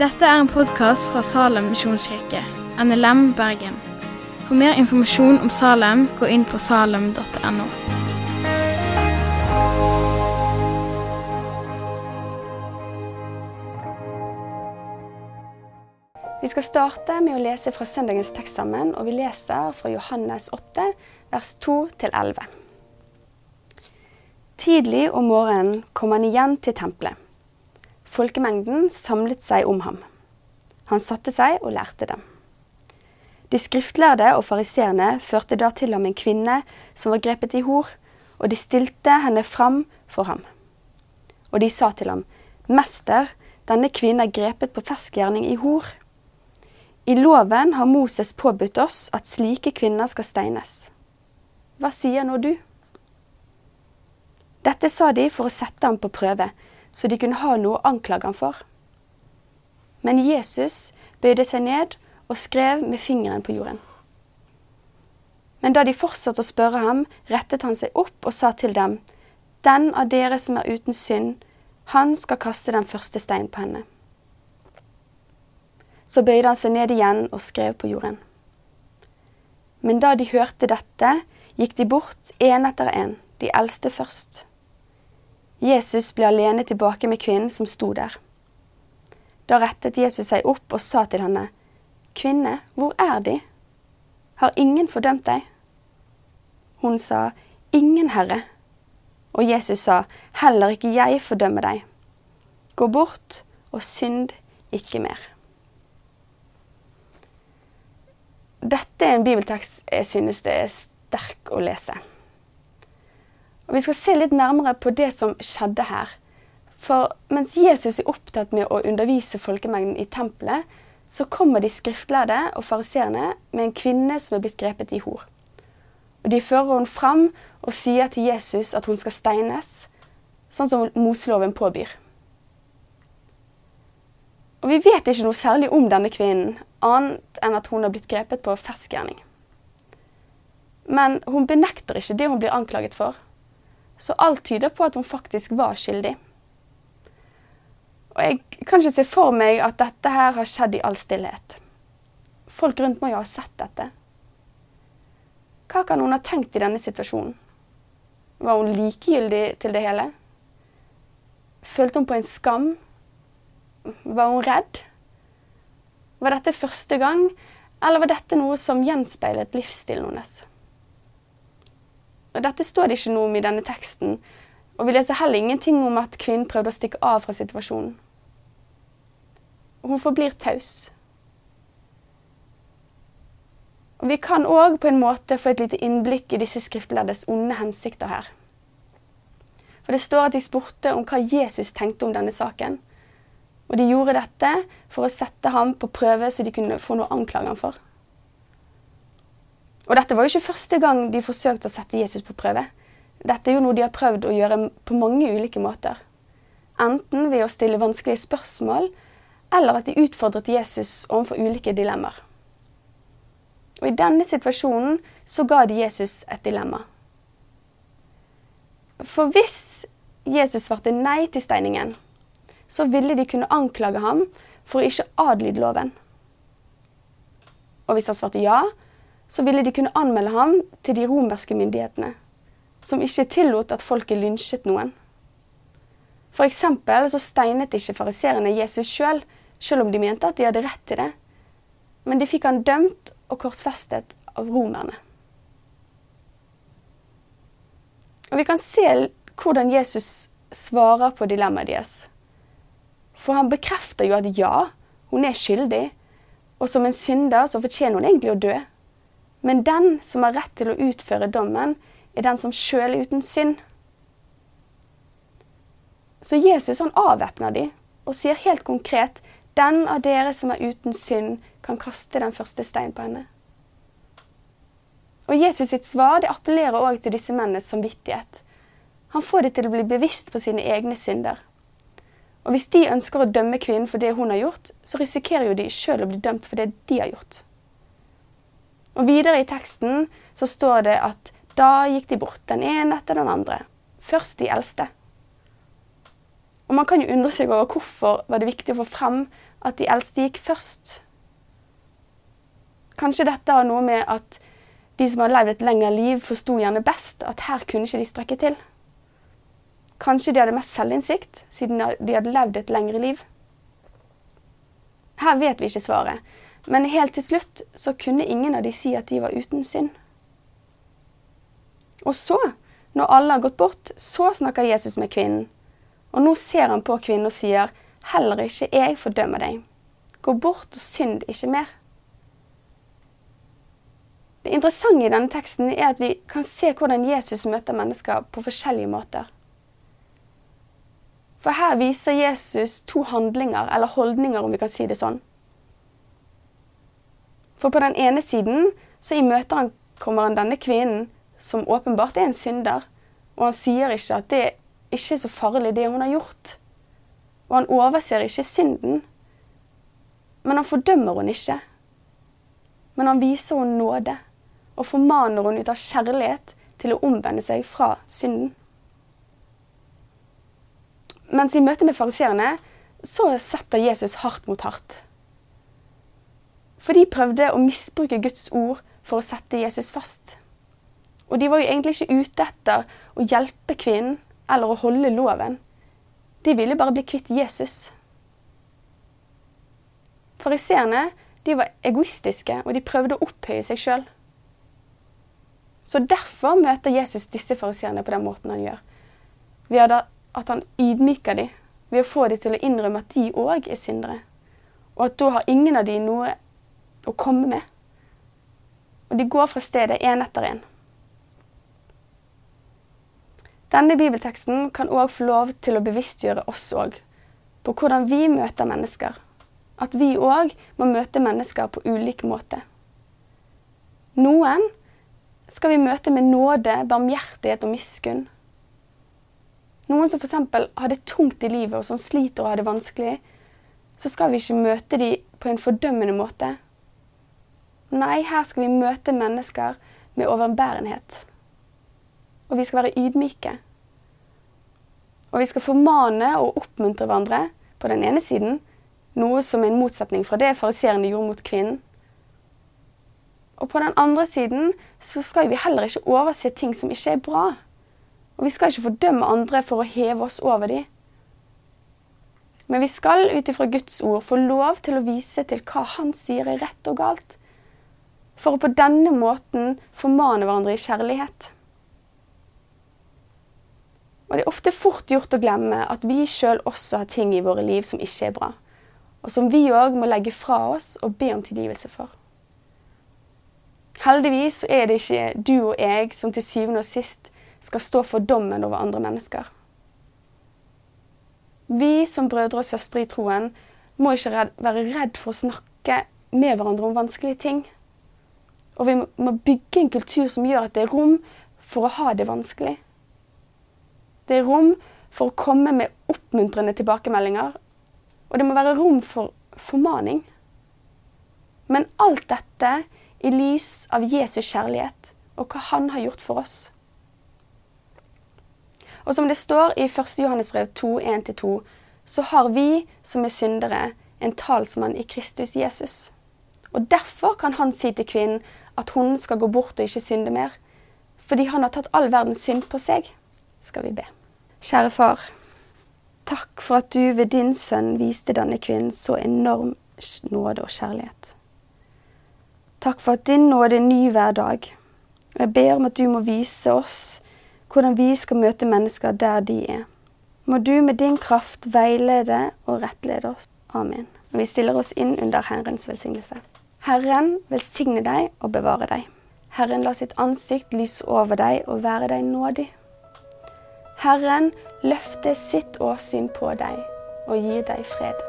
Dette er en podkast fra Salem misjonskirke, NLM Bergen. For mer informasjon om Salem, gå inn på salem.no. Vi skal starte med å lese fra søndagens tekst sammen, og vi leser fra Johannes 8, vers 2-11. Tidlig om morgenen kom han igjen til tempelet. Folkemengden samlet seg om ham. Han satte seg og lærte dem. De skriftlærde og fariseerne førte da til ham en kvinne som var grepet i hor, og de stilte henne fram for ham. Og de sa til ham, Mester, denne kvinnen er grepet på fersk gjerning i hor. I loven har Moses påbudt oss at slike kvinner skal steines. Hva sier nå du? Dette sa de for å sette ham på prøve, så de kunne ha noe å anklage ham for. Men Jesus bøyde seg ned og skrev med fingeren på jorden. Men da de fortsatte å spørre ham, rettet han seg opp og sa til dem, Den av dere som er uten synd, han skal kaste den første stein på henne. Så bøyde han seg ned igjen og skrev på jorden. Men da de hørte dette, gikk de bort én etter én, de eldste først. Jesus ble alene tilbake med kvinnen som sto der. Da rettet Jesus seg opp og sa til henne, Kvinne, hvor er De? Har ingen fordømt deg? Hun sa, Ingen, Herre. Og Jesus sa, Heller ikke jeg fordømmer deg. Gå bort og synd ikke mer. Dette er en bibeltekst jeg synes det er sterk å lese. Og Vi skal se litt nærmere på det som skjedde her. For mens Jesus er opptatt med å undervise folkemengden i tempelet, så kommer de skriftlærde og fariseerne med en kvinne som er blitt grepet i hor. Og De fører henne fram og sier til Jesus at hun skal steines, sånn som Moseloven påbyr. Og Vi vet ikke noe særlig om denne kvinnen, annet enn at hun har blitt grepet på ferskgjerning. Men hun benekter ikke det hun blir anklaget for, så alt tyder på at hun faktisk var skyldig. Og Jeg kan ikke se for meg at dette her har skjedd i all stillhet. Folk rundt må jo ha sett dette. Hva kan hun ha tenkt i denne situasjonen? Var hun likegyldig til det hele? Følte hun på en skam? Var hun redd? Var dette første gang, eller var dette noe som gjenspeilet livsstilen hennes? Dette står det ikke noe om i denne teksten, og vi leser heller ingenting om at kvinnen prøvde å stikke av fra situasjonen. Hun forblir taus. Og Vi kan òg på en måte få et lite innblikk i disse skriftleddes onde hensikter her. For Det står at de spurte om hva Jesus tenkte om denne saken. Og de gjorde dette for å sette ham på prøve, så de kunne få noe å anklage ham for. Og dette var jo ikke første gang de forsøkte å sette Jesus på prøve. Dette er jo noe de har prøvd å gjøre på mange ulike måter. Enten ved å stille vanskelige spørsmål, eller at de utfordret Jesus overfor ulike dilemmaer. Og I denne situasjonen så ga de Jesus et dilemma. For hvis Jesus svarte nei til steiningen, så ville de kunne anklage ham for å ikke adlyde loven. Og hvis han svarte ja, så ville de kunne anmelde ham til de romerske myndighetene, som ikke tillot at folket lynsjet noen. For eksempel så steinet ikke fariserene Jesus sjøl, selv, selv om de mente at de hadde rett til det. Men de fikk han dømt og korsfestet av romerne. Og Vi kan se hvordan Jesus svarer på dilemmaet deres. For han bekrefter jo at ja, hun er skyldig, og som en synder så fortjener hun egentlig å dø. Men den som har rett til å utføre dommen, er den som sjøl er uten synd. Så Jesus han avvæpner de og sier helt konkret den av dere som er uten synd, kan kaste den første stein på henne. Og Jesus sitt svar det appellerer òg til disse mennenes samvittighet. Han får dem til å bli bevisst på sine egne synder. Og hvis de ønsker å dømme kvinnen for det hun har gjort, så risikerer jo de sjøl å bli dømt for det de har gjort. Og videre i teksten så står det at da gikk de bort, den ene etter den andre. Først de eldste. Og man kan jo undre seg over hvorfor var det viktig å få frem at de eldste gikk først. Kanskje dette har noe med at de som har levd et lengre liv, forsto gjerne best at her kunne ikke de strekke til. Kanskje de hadde mest selvinnsikt, siden de hadde levd et lengre liv. Her vet vi ikke svaret, men helt til slutt så kunne ingen av de si at de var uten synd. Og så, når alle har gått bort, så snakker Jesus med kvinnen. Og nå ser han på kvinnen og sier, heller ikke jeg fordømmer deg. Gå bort og synd ikke mer. Det interessante i denne teksten er at vi kan se hvordan Jesus møter mennesker på forskjellige måter. For her viser Jesus to handlinger, eller holdninger, om vi kan si det sånn. For på den ene siden så i han, kommer han denne kvinnen som åpenbart er en synder, og han sier ikke at det ikke er så farlig, det hun har gjort. Og han overser ikke synden, men han fordømmer hun ikke. Men han viser henne nåde, og formaner hun ut av kjærlighet til å omvende seg fra synden. Mens i møte med fariseerne så setter Jesus hardt mot hardt. For de prøvde å misbruke Guds ord for å sette Jesus fast. Og de var jo egentlig ikke ute etter å hjelpe kvinnen eller å holde loven. De ville bare bli kvitt Jesus. Fariseerne de var egoistiske, og de prøvde å opphøye seg sjøl. Så derfor møter Jesus disse fariseerne på den måten han gjør. Ved at han ydmyker dem ved å få dem til å innrømme at de òg er syndere. Og at da har ingen av dem noe å komme med. Og de går fra stedet én etter én. Denne bibelteksten kan òg få lov til å bevisstgjøre oss òg på hvordan vi møter mennesker. At vi òg må møte mennesker på ulik måte. Noen skal vi møte med nåde, barmhjertighet og miskunn. Noen som f.eks. har det tungt i livet, og som sliter og har det vanskelig, så skal vi ikke møte dem på en fordømmende måte. Nei, her skal vi møte mennesker med overbærenhet. Og vi skal være ydmyke. Og vi skal formane og oppmuntre hverandre på den ene siden, noe som er en motsetning fra det fariseerne gjorde mot kvinnen. Og på den andre siden så skal vi heller ikke overse ting som ikke er bra. Og vi skal ikke fordømme andre for å heve oss over dem. Men vi skal ut ifra Guds ord få lov til å vise til hva Han sier er rett og galt, for å på denne måten formane hverandre i kjærlighet. Og Det er ofte fort gjort å glemme at vi sjøl også har ting i våre liv som ikke er bra, og som vi òg må legge fra oss og be om tilgivelse for. Heldigvis er det ikke du og jeg som til syvende og sist skal stå for dommen over andre mennesker. Vi som brødre og søstre i troen må ikke være redd for å snakke med hverandre om vanskelige ting. Og vi må bygge en kultur som gjør at det er rom for å ha det vanskelig. Det er rom for å komme med oppmuntrende tilbakemeldinger. Og det må være rom for formaning. Men alt dette i lys av Jesus kjærlighet og hva han har gjort for oss. Og som det står i 1. Johannesbrev 2, 1-2, så har vi som er syndere, en talsmann i Kristus Jesus. Og derfor kan han si til kvinnen at hun skal gå bort og ikke synde mer. Fordi han har tatt all verdens synd på seg. Skal vi be. Kjære far. Takk for at du ved din sønn viste denne kvinnen så enorm nåde og kjærlighet. Takk for at din nåde er ny hver dag. Og jeg ber om at du må vise oss hvordan vi skal møte mennesker der de er. Må du med din kraft veilede og rettlede oss. Amen. Vi stiller oss inn under Herrens velsignelse. Herren velsigne deg og bevare deg. Herren la sitt ansikt lyse over deg og være deg nådig. Herren løfte sitt åsyn på deg og gi deg fred.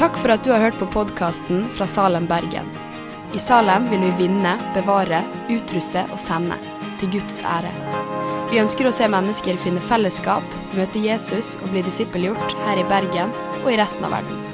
Takk for at du har hørt på podkasten fra Salem, Bergen. I Salem vil vi vinne, bevare, utruste og sende til Guds ære. Vi ønsker å se mennesker finne fellesskap, møte Jesus og bli disippelgjort her i Bergen og i resten av verden.